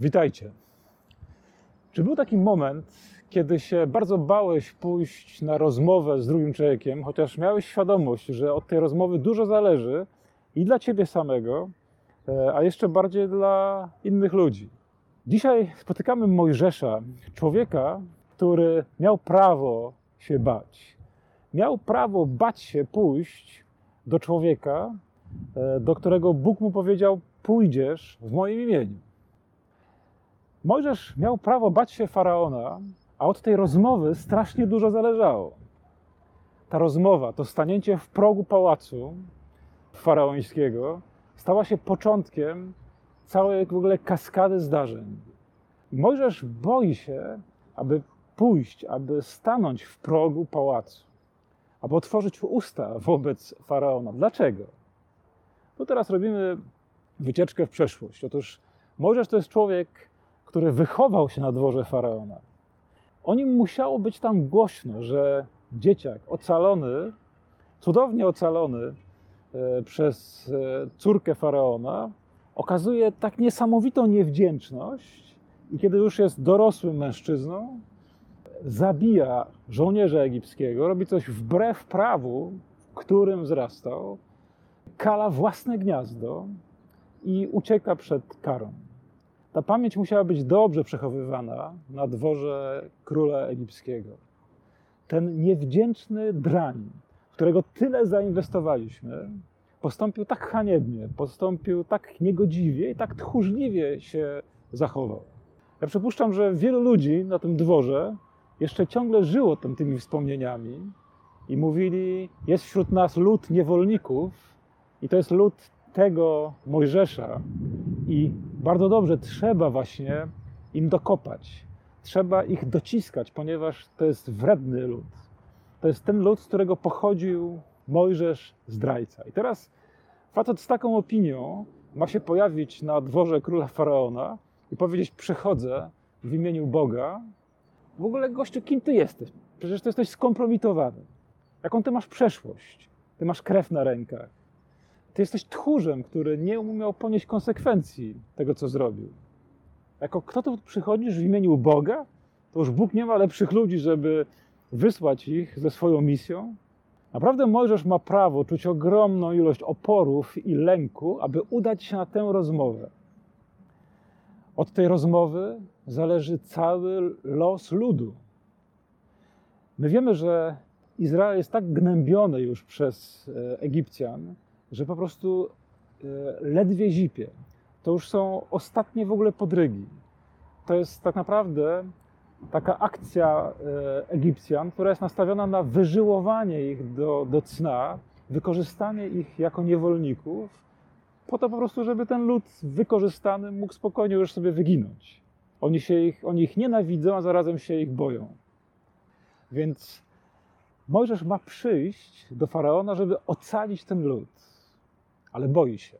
Witajcie. Czy był taki moment, kiedy się bardzo bałeś pójść na rozmowę z drugim człowiekiem, chociaż miałeś świadomość, że od tej rozmowy dużo zależy i dla ciebie samego, e, a jeszcze bardziej dla innych ludzi? Dzisiaj spotykamy Mojżesza, człowieka, który miał prawo się bać. Miał prawo bać się pójść do człowieka, e, do którego Bóg mu powiedział: Pójdziesz w moim imieniu. Mojżesz miał prawo bać się faraona, a od tej rozmowy strasznie dużo zależało. Ta rozmowa, to stanięcie w progu pałacu faraońskiego, stała się początkiem całej w ogóle kaskady zdarzeń. Mojżesz boi się, aby pójść, aby stanąć w progu pałacu, aby otworzyć usta wobec faraona. Dlaczego? No teraz robimy wycieczkę w przeszłość. Otóż Mojżesz to jest człowiek, który wychował się na dworze faraona. O nim musiało być tam głośno, że dzieciak ocalony, cudownie ocalony e, przez e, córkę faraona, okazuje tak niesamowitą niewdzięczność i kiedy już jest dorosłym mężczyzną, zabija żołnierza egipskiego, robi coś wbrew prawu, w którym wzrastał, kala własne gniazdo i ucieka przed karą. Ta pamięć musiała być dobrze przechowywana na dworze króla egipskiego. Ten niewdzięczny drań, w którego tyle zainwestowaliśmy, postąpił tak haniebnie, postąpił tak niegodziwie i tak tchórzliwie się zachował. Ja przypuszczam, że wielu ludzi na tym dworze jeszcze ciągle żyło tam tymi wspomnieniami i mówili: Jest wśród nas lud niewolników, i to jest lud tego Mojżesza. I bardzo dobrze, trzeba właśnie im dokopać. Trzeba ich dociskać, ponieważ to jest wredny lud. To jest ten lud, z którego pochodził Mojżesz zdrajca. I teraz facet z taką opinią ma się pojawić na dworze króla faraona i powiedzieć: Przychodzę w imieniu Boga. W ogóle, gościu, kim ty jesteś? Przecież ty jesteś skompromitowany. Jaką ty masz przeszłość? Ty masz krew na rękach. Ty jesteś tchórzem, który nie umiał ponieść konsekwencji tego, co zrobił. Jako kto tu przychodzisz w imieniu Boga, to już Bóg nie ma lepszych ludzi, żeby wysłać ich ze swoją misją. Naprawdę Mojżesz ma prawo czuć ogromną ilość oporów i lęku, aby udać się na tę rozmowę. Od tej rozmowy zależy cały los ludu. My wiemy, że Izrael jest tak gnębiony już przez e, Egipcjan, że po prostu e, ledwie zipie. To już są ostatnie w ogóle podrygi. To jest tak naprawdę taka akcja e, Egipcjan, która jest nastawiona na wyżyłowanie ich do, do cna, wykorzystanie ich jako niewolników, po to po prostu, żeby ten lud wykorzystany mógł spokojnie już sobie wyginąć. Oni, się ich, oni ich nienawidzą, a zarazem się ich boją. Więc Mojżesz ma przyjść do faraona, żeby ocalić ten lud ale boi się.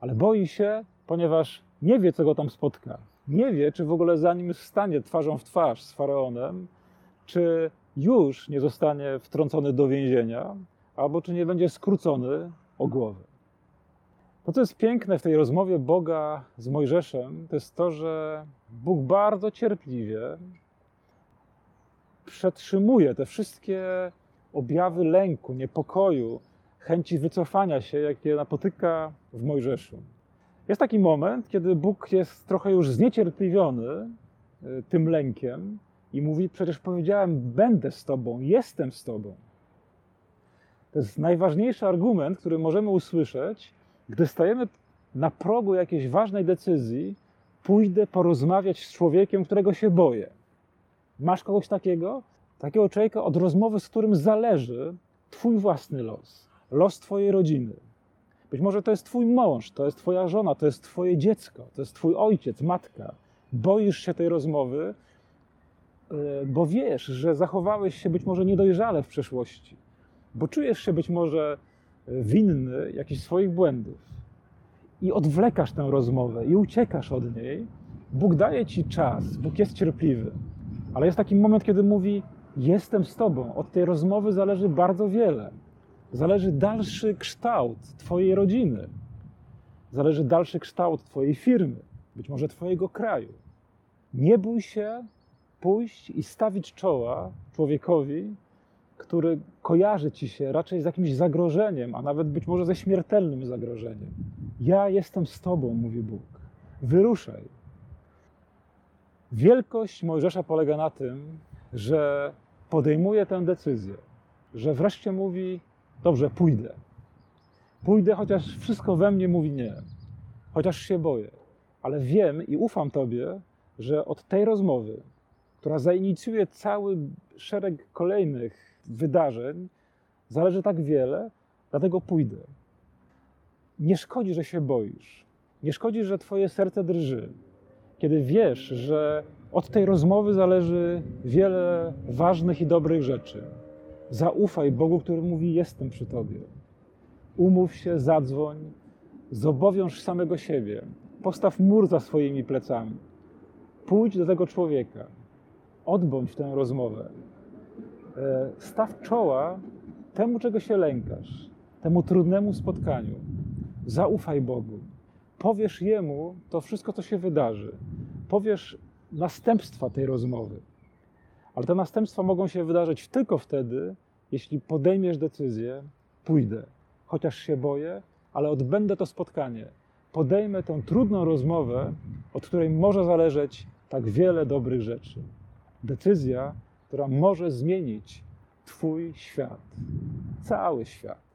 Ale boi się, ponieważ nie wie, co go tam spotka. Nie wie, czy w ogóle zanim stanie twarzą w twarz z faraonem, czy już nie zostanie wtrącony do więzienia, albo czy nie będzie skrócony o głowę. To, co jest piękne w tej rozmowie Boga z Mojżeszem, to jest to, że Bóg bardzo cierpliwie przetrzymuje te wszystkie objawy lęku, niepokoju, chęci wycofania się, jakie napotyka w Mojżeszu. Jest taki moment, kiedy Bóg jest trochę już zniecierpliwiony y, tym lękiem i mówi: Przecież powiedziałem, będę z Tobą, jestem z Tobą. To jest najważniejszy argument, który możemy usłyszeć, gdy stajemy na progu jakiejś ważnej decyzji. Pójdę porozmawiać z człowiekiem, którego się boję. Masz kogoś takiego? Takiego człowieka, od rozmowy, z którym zależy Twój własny los los Twojej rodziny. Być może to jest Twój mąż, to jest Twoja żona, to jest Twoje dziecko, to jest Twój ojciec, matka. Boisz się tej rozmowy, e, bo wiesz, że zachowałeś się być może niedojrzale w przeszłości, bo czujesz się być może winny jakichś swoich błędów i odwlekasz tę rozmowę i uciekasz od niej. Bóg daje Ci czas, Bóg jest cierpliwy, ale jest taki moment, kiedy mówi: Jestem z Tobą. Od tej rozmowy zależy bardzo wiele zależy dalszy kształt Twojej rodziny, zależy dalszy kształt Twojej firmy, być może Twojego kraju. Nie bój się pójść i stawić czoła człowiekowi, który kojarzy ci się raczej z jakimś zagrożeniem, a nawet być może ze śmiertelnym zagrożeniem. Ja jestem z Tobą, mówi Bóg. Wyruszaj. Wielkość Mojżesza polega na tym, że podejmuje tę decyzję, że wreszcie mówi: Dobrze, pójdę. Pójdę, chociaż wszystko we mnie mówi nie, chociaż się boję, ale wiem i ufam Tobie, że od tej rozmowy, która zainicjuje cały szereg kolejnych wydarzeń, zależy tak wiele, dlatego pójdę. Nie szkodzi, że się boisz. Nie szkodzi, że Twoje serce drży. Kiedy wiesz, że od tej rozmowy zależy wiele ważnych i dobrych rzeczy. Zaufaj Bogu, który mówi: Jestem przy Tobie. Umów się, zadzwoń, zobowiąż samego siebie. Postaw mur za swoimi plecami. Pójdź do tego człowieka. Odbądź tę rozmowę. E, staw czoła temu, czego się lękasz, temu trudnemu spotkaniu. Zaufaj Bogu. Powiesz Jemu to wszystko, co się wydarzy. Powiesz następstwa tej rozmowy. Ale te następstwa mogą się wydarzyć tylko wtedy, jeśli podejmiesz decyzję, pójdę, chociaż się boję, ale odbędę to spotkanie. Podejmę tę trudną rozmowę, od której może zależeć tak wiele dobrych rzeczy. Decyzja, która może zmienić Twój świat, cały świat.